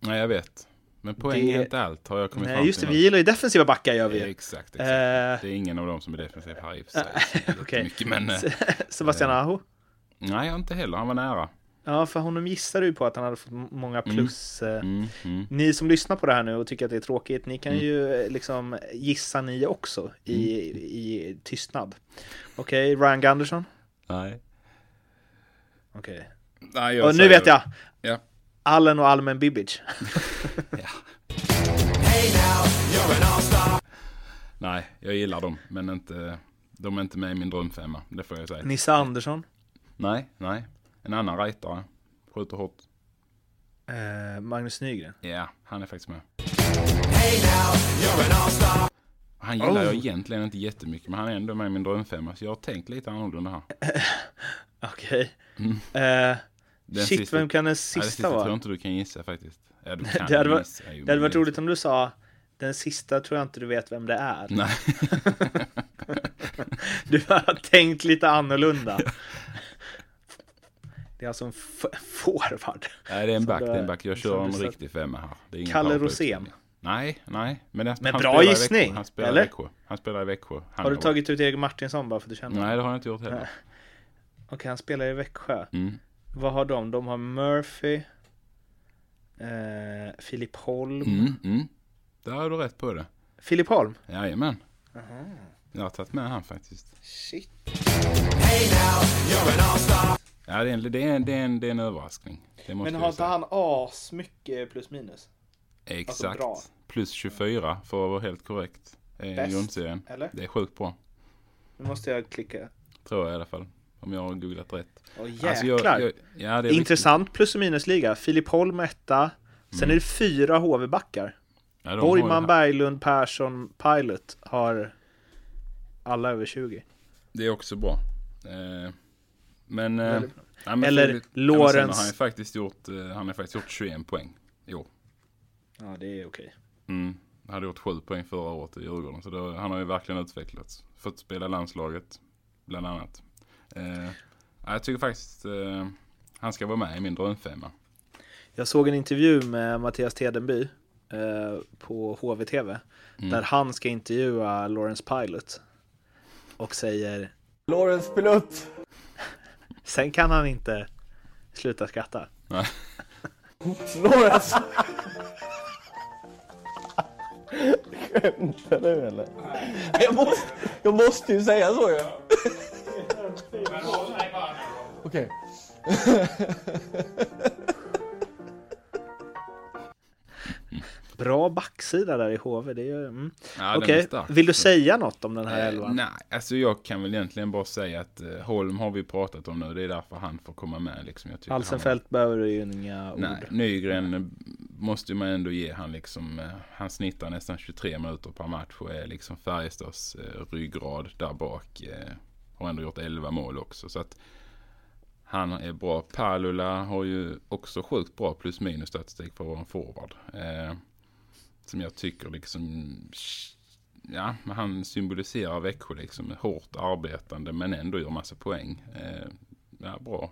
Nej, jag vet. Men poäng Det- är inte allt har jag kommit Nej, fram just det. till Vi gillar ju defensiva backar gör vi ju. Exakt, exakt. Eh, Det är ingen av dem som är defensiv här i och för sig. Mycket, men... eh, Sebastian Aho. Nej, inte heller. Han var nära. Ja, för honom gissade ju på att han hade fått många plus. eh, Mm, mm. Ni som lyssnar på det här nu och tycker att det är tråkigt, ni kan Mm. ju eh, liksom gissa ni också i, i tystnad. Okej, Ryan Gunderson. Nej. Okej. Nej, jag Och nu vet jag! Ja. Allen och Almen Bibic. Nej, jag gillar dem. Men inte... De är inte med i min drömfemma. Det får jag säga. Nisse Andersson. Nej, nej. En annan rightare. Skjuter hårt. Eh, Magnus Nygren. Ja, han är faktiskt med. Han gillar jag Oh. egentligen inte jättemycket, men han är ändå med i min drömfemma. Så jag har tänkt lite annorlunda här. Okej. Mm. Eh, Den shit, sista- vem kan den Nej, det sista sista tror jag vara? inte du kan gissa faktiskt. Ja, du kan Det hade gissa, Det hade varit roligt om du sa den sista tror jag inte du vet vem det är. Nej. Du har tänkt lite annorlunda. Det är alltså en forward. Nej, det är en back. Det är en back. Jag kör en riktig femma här. Det är Kalle Rosén. Nej, nej. Men, det, Men bra gissning. Han spelar eller? i Växjö. Han spelar i Växjö. Han Har du tagit ut Erik Martinsson bara för att du känner? Nej, det har jag inte gjort heller. Okej, han spelar i Växjö. Mm. Vad har de? De har Murphy. Eh, Filip Holm. Mm, mm. Där har du rätt på det. Filip Holm? Jajamän. Jag har tagit med han faktiskt. Shit. Ja, det är en, det är en, det är en, det är en överraskning. Men har inte han as mycket plus minus? Exakt. alltså? Plus 24 för att vara helt korrekt. I grundserien. eller? Det är sjukt bra. Nu måste jag klicka. Tror jag i alla fall. Om jag har googlat rätt. Åh Alltså, jäklar. jag, jag, ja, det Intressant plus och minusliga. Filip Holm etta. Sen är det fyra HV-backar. Ja, har Borgman, Berglund, Persson, Pilot har alla över 20. Det är också bra. Eh, Men, eh, Väldigt ja, men Eller Filip- har han faktiskt gjort, eh, han har faktiskt gjort 21 poäng i år. Ja, det är okej. Mm. Han hade gjort 7 poäng förra året i Djurgården. Så då, han har ju verkligen utvecklats. Fått spela landslaget, bland annat. Eh, ja, jag tycker faktiskt eh, han ska vara med i min drömfemma. Jag såg en intervju med Mattias Tedenby eh, på HVTV. Mm. Där han ska intervjua Lawrence Pilot. Och säger Lawrence Pilot. Sen kan han inte sluta skratta. Lawrence. Skämtar du eller? Jag måste, jag måste ju säga så ju. Okej. Bra backsida där i HV. Det är, ju- mm. Ja, Okej, stark. vill du säga något om den här Eh, elvan? nej, alltså jag kan väl egentligen bara säga att eh, Holm har vi pratat om nu. Det är därför han får komma med. Liksom. Jag tycker Alsenfelt behöver ju inga ord. Han, nej, Nygren eh, måste man ändå ge han liksom. Eh, han snittar nästan 23 minuter per match och är liksom Färjestads eh, ryggrad där bak. Eh, har ändå gjort 11 mål också. Så att han är bra. Palula har ju också sjukt bra plus minus statistik för att vara en forward. Eh, som jag tycker liksom, ja, han symboliserar Växjö liksom. Hårt arbetande men ändå gör massa poäng. Eh, ja, bra.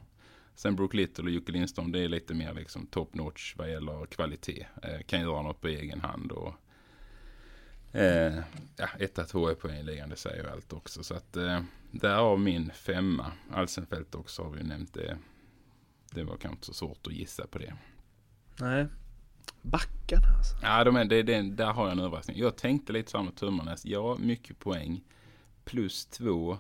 Sen Brook Little och Jocke Lindström, det är lite mer liksom top notch vad gäller kvalitet. Eh, kan göra något på egen hand och eh, ja, etta, tvåa på en ligan, det säger allt också. Så att eh, därav min femma. Alsenfelt också har vi ju nämnt det. Det var kanske inte så svårt att gissa på det. Nej. Backarna alltså. Ja, de är, det, det, där har jag en överraskning. Jag tänkte lite samma Tummarnäs. Ja, mycket poäng. Plus två.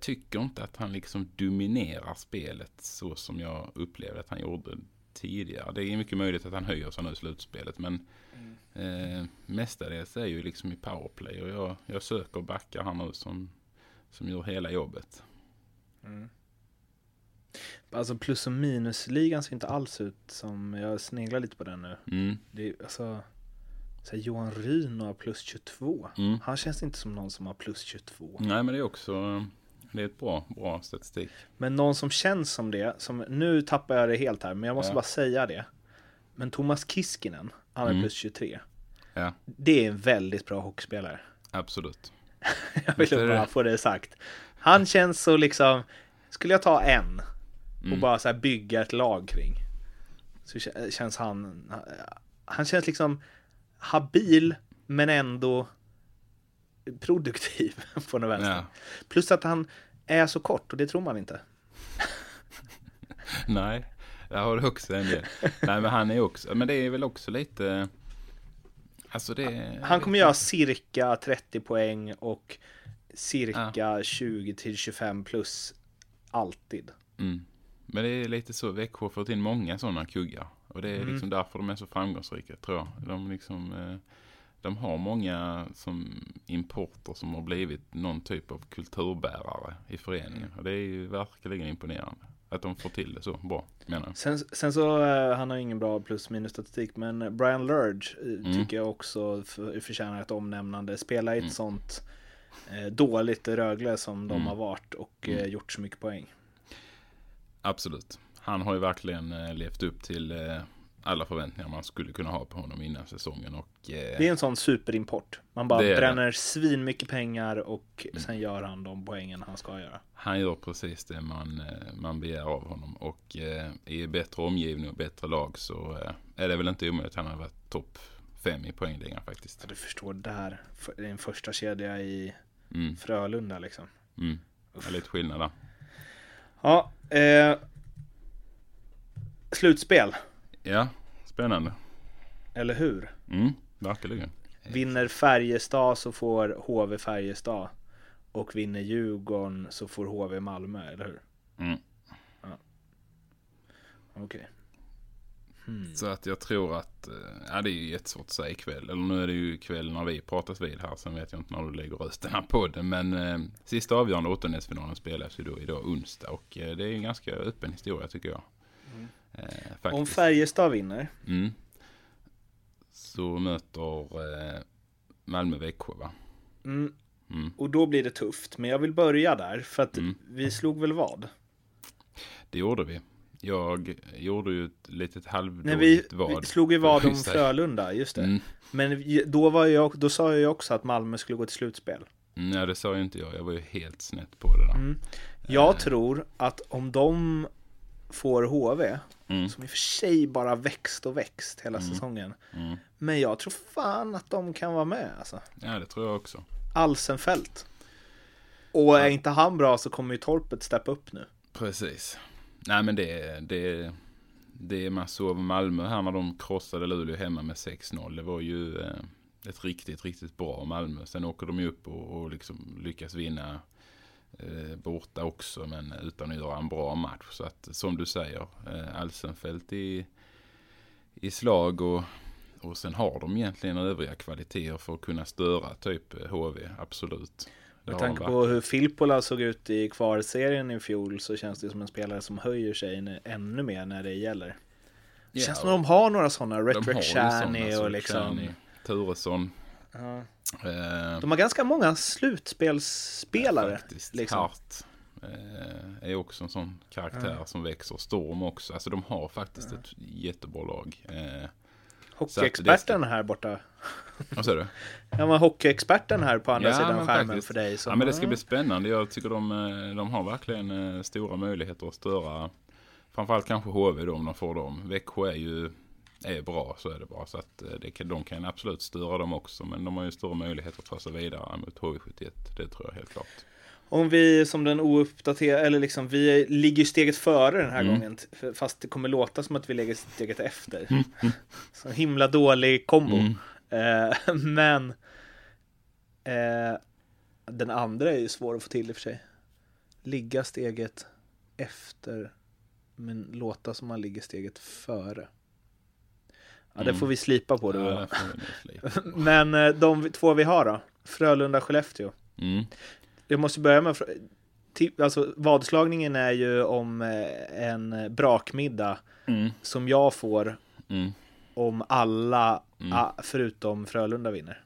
Tycker inte att han liksom dominerar spelet så som jag upplevde att han gjorde tidigare. Det är mycket möjligt att han höjer sig nu i slutspelet. Men eh, mestadels är ju liksom i powerplay. Och jag, jag söker backar här nu som, som gör hela jobbet. Alltså plus och minusligan ser inte alls ut som, jag sneglar lite på den nu. Mm. Det är alltså, så här, Johan Ryn har plus 22. Mm. Han känns inte som någon som har plus 22. Nej, men det är också det är ett bra, bra statistik. Men någon som känns som det, som, nu tappar jag det helt här, men jag måste Ja. bara säga det. Men Thomas Kiskinen, han är Mm. plus 23. Ja, Det är en väldigt bra hockeyspelare. absolut. Jag vill bara få det sagt. Han känns så liksom, skulle jag ta en och Mm. bara så här bygga ett lag kring. Så kä- känns han, han känns liksom habil men ändå produktiv på något vänster. Ja. Plus att han är så kort och det tror man inte. Nej, jag har också en del. Nej, men han är också, men det är väl också lite, alltså det Han kommer göra cirka 30 poäng och cirka 20 till 25 plus alltid. Mm. Men det är lite så, Växjö har fått in många sådana kuggar. Och det är Mm. liksom därför de är så framgångsrika, tror jag. De liksom, eh, de har många som importer som har blivit någon typ av kulturbärare i föreningen. Och det är ju verkligen imponerande. Att de får till det så bra, menar jag. Sen, sen så, eh, han har ingen bra plus minus statistik, men Brian Lurge eh, Mm. tycker jag också för, förtjänar ett omnämnande. Spela i ett Mm. sånt eh, dåligt Rögle som de Mm. har varit och eh, Mm. gjort så mycket poäng. Absolut. Han har ju verkligen eh, levt upp till eh, alla förväntningar man skulle kunna ha på honom innan säsongen. Och, eh, Det är en sån superimport. Man bara är det. bränner svin mycket pengar och Mm. sen gör han de poängen han ska göra. Han gör precis det man, eh, man begär av honom. Och eh, i bättre omgivning och bättre lag så eh, är det väl inte omöjligt att han har varit topp fem i poängligan faktiskt. Så du förstår där, det är en första kedja i Mm, Frölunda liksom. mm. Det är lite skillnad där. Ja, eh, slutspel, Ja, spännande. eller hur? Mm, verkligen. Vinner Färjestad så får HV Färjestad. Och vinner Djurgården så får HV Malmö, eller hur? Mm. Okej. Hmm. Så att jag tror att, eh, ja det är ju jättesvårt att säga ikväll. Eller nu är det ju ikväll när vi pratas vid här. Sen vet jag inte när du lägger rösterna på det. Men eh, sista avgörande åttondelsfinalen spelas ju då idag onsdag. Och eh, det är en ganska öppen historia tycker jag. Eh. Om Färjestad vinner, Mm. Så möter eh, Malmö Växjö va? mm, Mm. och då blir det tufft. Men jag vill börja där, för att Mm. vi slog väl vad? Det gjorde vi. Jag gjorde ju ett litet Nej, halvdåligt vi, vad. vi slog ju vad om. Frölunda, just det. Mm. Men då, var jag, då sa jag också att Malmö skulle gå till slutspel. Nej, det sa ju inte jag. Jag var ju helt snett på det där. Mm. Jag tror att om de får HV, Mm. som i och för sig bara växt och växt hela säsongen. Mm. Men jag tror fan att de kan vara med alltså. Ja, det tror jag också. Alsenfelt. Och är inte han bra så kommer ju Torpet steppa upp nu. Precis. Nej, men det, det, det man såg Malmö här när de krossade Luleå hemma med 6-0. Det var ju eh, ett riktigt, riktigt bra Malmö. Sen åker de ju upp och, och liksom lyckas vinna borta också, men utan att göra en bra match. Så att som du säger, eh, Alsenfelt i, i slag och, och sen har de egentligen övriga kvaliteter för att kunna störa typ eh, HV, absolut. Med tanke på hur Filppula såg ut i kvarserien i fjol så känns det som en spelare som höjer sig ännu mer när det gäller. Det känns som de har några sådana, Retrick Shani så och liksom. Turesson. Ja. Eh, De har ganska många slutspelsspelare. Faktiskt. liksom. Hart eh, är också en sån karaktär som växer. Storm också. Alltså de har faktiskt ett jättebra lag. Eh, Hockeyexperten här borta. vad säger du? Ja, men hockeyexperten här på andra Ja, sidan men skärmen faktiskt. för dig. Som, Ja men det ska bli spännande. Jag tycker de, de har verkligen stora möjligheter att störa. Framförallt kanske HV då om de får dem. Växjö är ju är bra så är det bara. Så att eh, det kan, de kan absolut störa dem också. Men de har ju stora möjligheter att ta sig vidare mot HV71. Det tror jag helt klart. Om vi som den ouppdaterade, eller liksom vi ligger steget före den här Mm. gången. Fast det kommer låta som att vi ligger steget efter. Så himla dålig kombo. Mm. Eh, men eh, den andra är ju svår att få till i och för sig. Ligga steget efter men låta som man ligger steget före. Ja, det får vi slipa på då. Ja. Men eh, de två vi har då? Frölunda-Skellefteå. Mm. Jag måste börja med Alltså vadslagningen är ju om eh, en brakmiddag Mm. som jag får Mm. om alla Mm. förutom Frölunda vinner.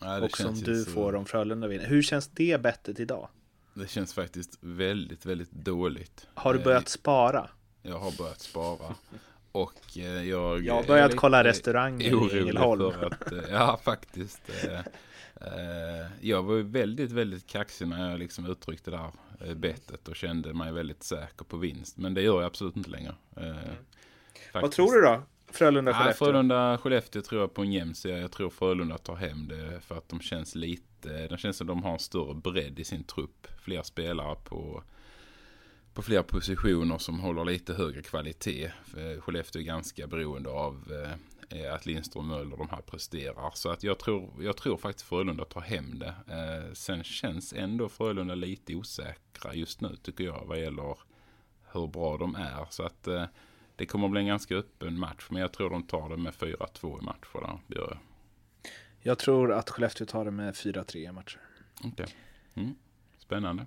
Ja, och som du så- får om Frölunda vinner. Hur känns det bettet idag? Det känns faktiskt väldigt, väldigt dåligt. Har du Eh, börjat spara? Jag har börjat spara. Och eh, jag... Jag har är börjat kolla restauranger i Ängelholm. Att, eh, ja, faktiskt. eh, eh, Jag var väldigt, väldigt kaxig när jag liksom uttryckte det eh, bettet och kände mig väldigt säker på vinst. Men det gör jag absolut inte längre. Eh, Vad tror du då? Frölunda-Skellefteå? Frölunda-Skellefteå tror jag på en jämn serie. Jag tror Frölunda tar hem det för att de känns lite, de känns som de har en större bredd i sin trupp. Fler spelare på, på fler positioner som håller lite högre kvalitet. För Skellefteå är ganska beroende av eh, att Lindström och Möller de här presterar. Så att jag tror, jag tror faktiskt Frölunda tar hem det. Eh, sen känns ändå Frölunda lite osäkra just nu tycker jag vad gäller hur bra de är. Så att eh, det kommer bli en ganska öppen match. Men jag tror de tar det med 4-2 i matcher där. Det gör jag. Jag tror att Skellefteå tar det med 4-3 i matcher. Okej. Mm. Spännande.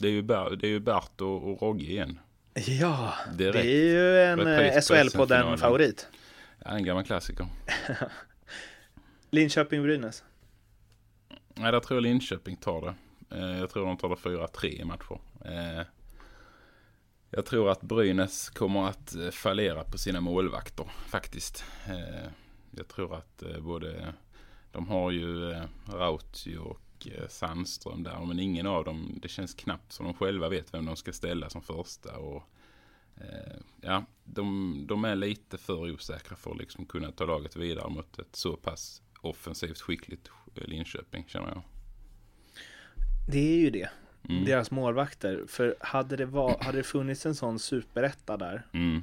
Det är ju, Ber- det är ju Bert och, och Rogge igen. Ja, Direkt. det är ju en eh, SHL-podden SM-finalen. favorit. Ja, en gammal klassiker. Linköping-Brynäs. Nej, där tror jag Linköping tar det. Eh, jag tror de tar det 4-3 i matcher. Eh, jag tror att Brynäs kommer att fallera på sina målvakter faktiskt. Jag tror att både de har ju Rautio och Sandström där. Men ingen av dem, det känns knappt som de själva vet vem de ska ställa som första. Och, eh, ja, de, de är lite för osäkra för att liksom kunna ta laget vidare mot ett så pass offensivt skickligt Linköping känner jag. Det är ju det. Mm. Deras målvakter. För hade det, var, hade det funnits en sån superetta där, Mm.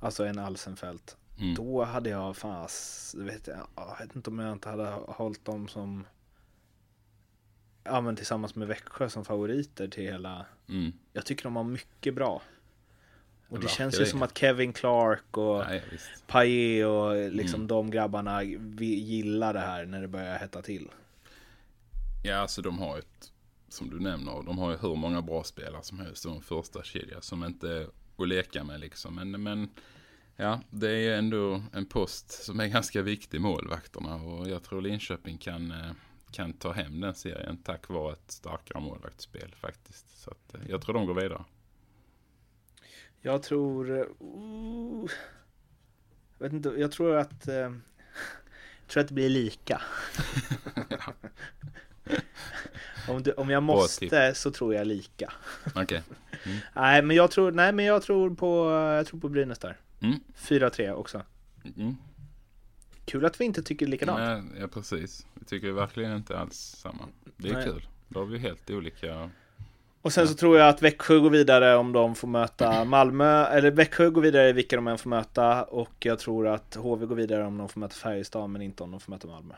alltså en Alsenfelt, Mm. då hade jag fas, vet jag, jag vet inte om jag inte hade hållit dem som, ja men tillsammans med Växjö som favoriter till hela, Mm. jag tycker de har mycket bra. Och det verkar känns ju det. som att Kevin Clark och Nej. Paille och liksom Mm. de grabbarna vi gillar det här när det börjar hetta till. Ja, alltså de har ett, som du nämner, de har ju hur många bra spelare som helst som första kedja som inte är att leka med liksom. Men, men ja, det är ändå en post som är ganska viktig, målvakterna. Och jag tror Linköping kan, eh, kan ta hem den serien tack vare ett starkare målvaktsspel faktiskt. Så att, eh, jag tror de går vidare. Jag tror... Uh, jag vet inte, jag tror att... Uh, jag tror att det blir lika. om, du, om jag måste så tror jag lika. Okej. Okay. Mm. nej, men jag tror, nej, men jag tror på, jag tror på Brynäs där. Mm. 4-3 också. Mm. Kul att vi inte tycker likadant. Nej, ja, precis. Vi tycker verkligen inte alls samma. Det är nej. kul. Då har vi helt olika och sen så tror jag att Växjö går vidare om de får möta Malmö, eller Växjö går vidare i vilka de än får möta och jag tror att HV går vidare om de får möta Färjestad men inte om de får möta Malmö.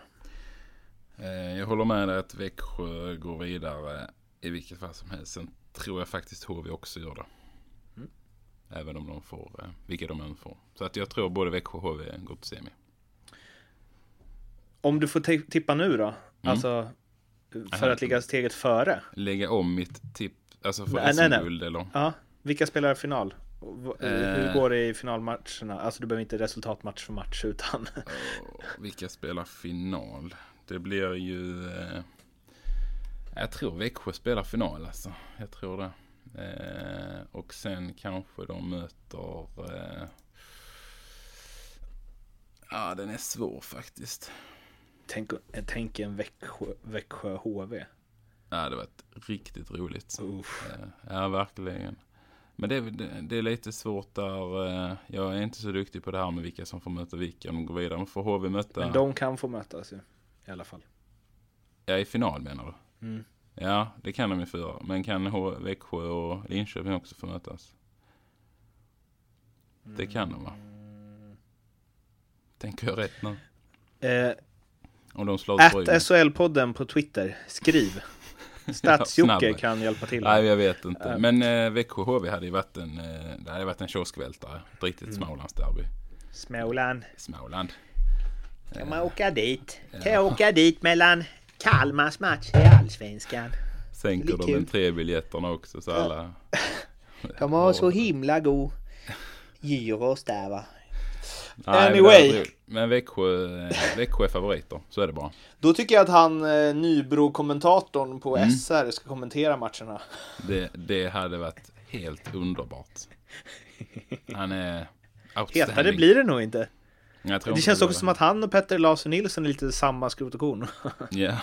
Eh, jag håller med dig att Växjö går vidare i vilket fall som helst. Sen tror jag faktiskt HV också gör det. Mm. Även om de får, eh, vilka de än får. Så att jag tror både Växjö och HV går till semi. Om du får tippa nu då? Mm. Alltså för att ligga steget före? Lägga om mitt tipp, alltså för SM-guld eller? Ja, vilka spelar final? Hur eh. går det i finalmatcherna? Alltså du behöver inte resultatmatch för match utan Vilka spelar final? Det blir ju eh, Jag tror Växjö spelar final alltså Jag tror det eh, Och sen kanske de möter eh, Ja den är svår faktiskt Tänk, tänk en Växjö, Växjö HV. Ja, det var riktigt roligt. Uff. Eh, ja, verkligen. Men det, det, det, är lite svårt där. Eh, jag är inte så duktig på det här med vilka som får möta vilka. De går vidare. Men får HV möta... Men de kan få mötas ju. I alla fall. Ja, i final menar du? Mm. Ja, det kan de ju få göra. Men kan H Växjö och Linköping också få mötas? Det kan de va? Mm. Tänker jag rätt nu? Eh, om de slår Att SHL-podden på Twitter, skriv. Stadsjocke kan hjälpa till. Nej, jag vet inte. Uh, Men eh, Växjö HV hade ju varit en, eh, det hade varit en kioskvältare. Ett riktigt mm. Smålandsderby. Småland. Småland. Kan man åka dit? Kan jag åka dit mellan Kalmars match i Allsvenskan? Sänker de med tre biljetterna också så alla... De har så himla god gyros där va. Nej, anyway. Men Växjö, Växjö är favoriter, så är det bara. Då tycker jag att han eh, Nybro-kommentatorn på mm. SR ska kommentera matcherna. Det, det hade varit helt underbart. Han är Hetare blir det nog inte. det känns också som att han och Petter Larsson Nilsson är lite samma skrot och korn. Ja.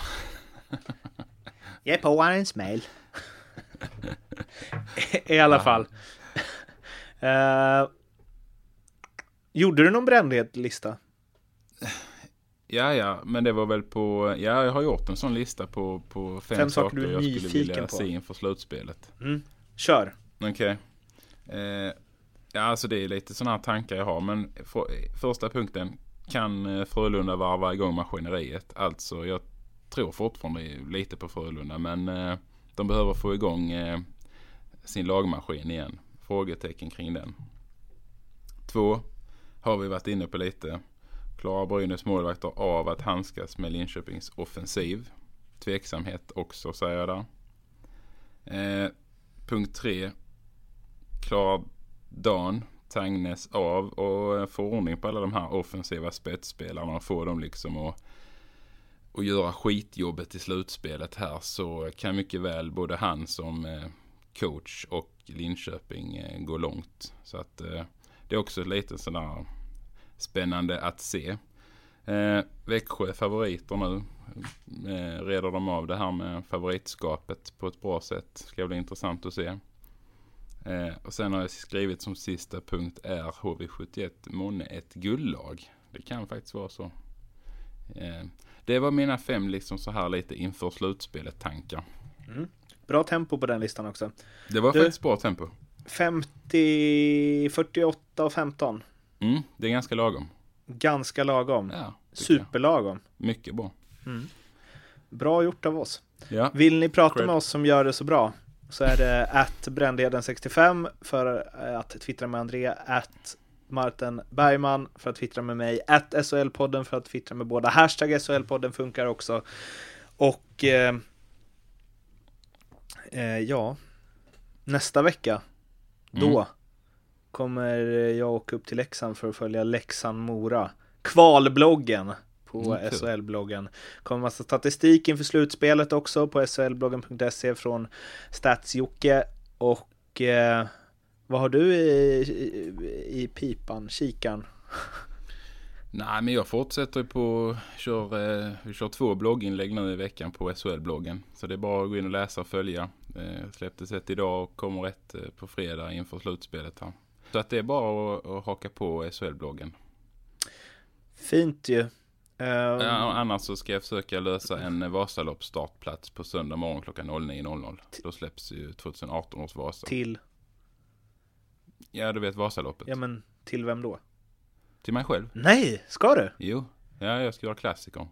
Ge på honom en smäll. I alla fall. Uh, Gjorde du någon brännhet lista? Ja, ja, men det var väl på, ja, jag har gjort en sån lista på, på fem, fem saker, saker jag skulle vilja på. se inför slutspelet. Mm. Kör! Okej. Okay. Eh, ja, alltså det är lite sådana här tankar jag har, men för, första punkten. Kan eh, Frölunda varva igång maskineriet? Alltså, jag tror fortfarande lite på Frölunda, men eh, de behöver få igång eh, sin lagmaskin igen. Frågetecken kring den. Två, har vi varit inne på lite. Klarar Brynäs målvakter av att handskas med Linköpings offensiv? Tveksamhet också säger jag där. Eh, punkt tre. Klarar Dan Tangnes av och eh, få ordning på alla de här offensiva spetsspelarna och få dem liksom att och göra skitjobbet i slutspelet här så kan mycket väl både han som eh, coach och Linköping eh, gå långt. Så att det är också lite sådär spännande att se. Eh, Växjö favoriter nu. Eh, reder de av det här med favoritskapet på ett bra sätt. Ska bli intressant att se. Eh, och sen har jag skrivit som sista punkt är HV71 månne ett guldlag. Det kan faktiskt vara så. Eh, det var mina fem liksom så här lite inför slutspelet tankar. Mm. Bra tempo på den listan också. Det var du, faktiskt bra tempo. 50, 48 och 15. Mm, det är ganska lagom. Ganska lagom. Ja, Superlagom. Mycket bra. Mm. Bra gjort av oss. Ja. Vill ni prata Cred. med oss som gör det så bra så är det att brändheden65 för att twittra med André, att Martin Bergman för att twittra med mig, att SHL-podden för att twittra med båda. Hashtag SHL-podden funkar också. Och eh, eh, ja, nästa vecka, då mm kommer jag åka upp till Leksand för att följa Leksand-Mora. Kvalbloggen på mm, SHL-bloggen. kommer massa statistik inför slutspelet också på shlbloggen.se från Statsjocke och eh, Vad har du i, i, i pipan, kikan? Nej, men jag fortsätter på, kör, eh, vi kör två blogginlägg nu i veckan på SHL-bloggen. Så det är bara att gå in och läsa och följa. Eh, släpptes ett idag och kommer ett eh, på fredag inför slutspelet här. Så att det är bara att, att haka på SHL-bloggen. Fint ju. Uh, ja, annars så ska jag försöka lösa en Vasalopp startplats på söndag morgon klockan 09.00. Då släpps ju 2018 års Vasa. Till? Ja, du vet Vasaloppet. Ja, men till vem då? Till mig själv. Nej, ska du? Jo, ja, jag ska göra klassikern.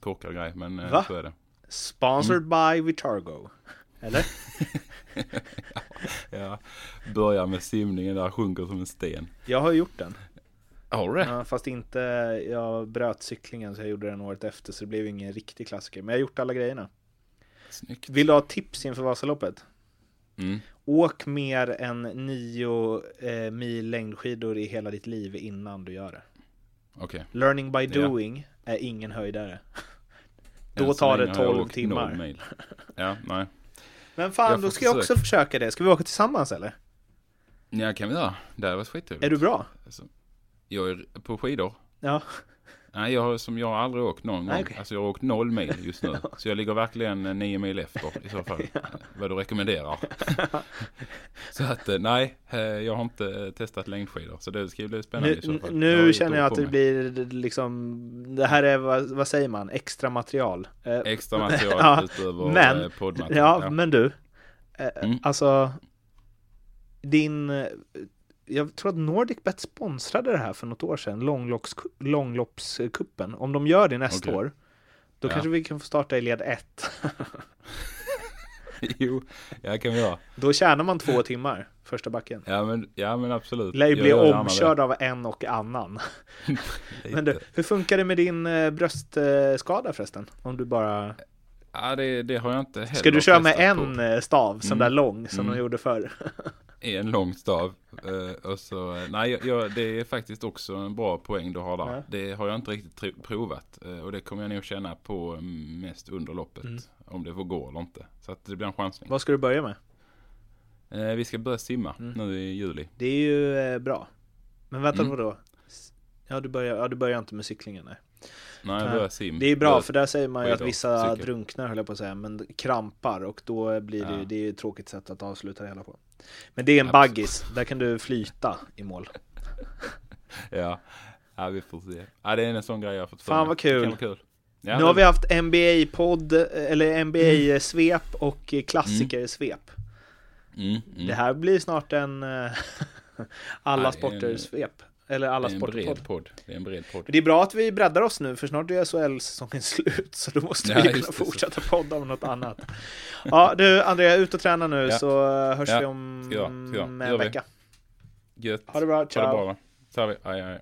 Korkad grej, men eh, Va? så är det. Sponsored mm. by Vitargo. Eller? ja, börjar med simningen där, sjunker som en sten. Jag har gjort den. Har du det? Ja, fast inte, jag bröt cyklingen så jag gjorde den året efter så det blev ingen riktig klassiker. Men jag har gjort alla grejerna. Snyggt. Vill du ha tips inför Vasaloppet? Mm. Åk mer än nio eh, mil längdskidor i hela ditt liv innan du gör det. Okay. Learning by doing ja. är ingen höjdare. Då tar det 12 timmar. Ja, nej. Men fan, då ska jag också försöka det. Ska vi åka tillsammans eller? Ja, kan vi göra. Det hade varit skittrevligt. Är du bra? Alltså, jag är på skidor. Ja. Nej, jag har, som jag har aldrig åkt någon gång. Okay. Alltså jag har åkt noll mil just nu. Så jag ligger verkligen nio mil efter i så fall. ja. Vad du rekommenderar. så att eh, nej, eh, jag har inte testat längdskidor. Så det ska bli spännande nu, i så fall. Nu känner jag att det blir liksom, det här är vad, vad säger man, extra material. Extra material ja, utöver men, poddmaterial. Ja, ja, men du. Mm. Alltså, din jag tror att NordicBet sponsrade det här för något år sedan, långlopps, långloppskuppen. Om de gör det nästa okay. år, då ja. kanske vi kan få starta i led 1. jo, jag kan vi göra. Då tjänar man två timmar första backen. Ja men, ja, men absolut. Lär ju bli omkörd av en och annan. men du, hur funkar det med din eh, bröstskada förresten? Om du bara... Ja, det, det har jag inte heller Ska du köra med en på. eh, stav, sån Mm. där lång, som Mm. de gjorde förr? En lång stav. Eh, och så, nej, jag- det är faktiskt också en bra poäng du har där. Ja. Det har jag inte riktigt provat. eh, och det kommer jag nog känna på mest under loppet. Mm. Om det får gå eller inte. Så att det blir en chansning. Vad ska du börja med? Eh, vi ska börja simma Mm. nu i juli. Det är ju eh, bra. Men vänta, Mm. vadå? Ja du, börjar, ja, du börjar inte med cyklingen nej. Nej, jag börjar sim. Det är bra för där säger man ju att vissa cykel. drunknar höll jag på att säga, men krampar och då blir det ju, Ja. det är ju ett tråkigt sätt att avsluta det hela på. Men det är en baggis, där kan du flyta i mål. Ja. ja, vi får se. Ja, det är en sån grej jag har fått Fan vad kul. kul. Ja, nu har vi haft NBA-podd, eller NBA-svep och klassikersvep. Mm, mm. Det här blir snart en eh, alla sporter-svep. Eller alla det är en sporter bred podd. Det är en bred podd. Det är bra att vi breddar oss nu, för snart är SHL-säsongen slut, så då måste Ja, vi kunna så. fortsätta podda om något annat. Ja, du Andrea, ut och träna nu, Ja. så hörs Ja, vi om ska jag, ska jag. en vecka. Gött. Ha det bra, Ha det ciao. bra. va? Så har vi. Aj, aj.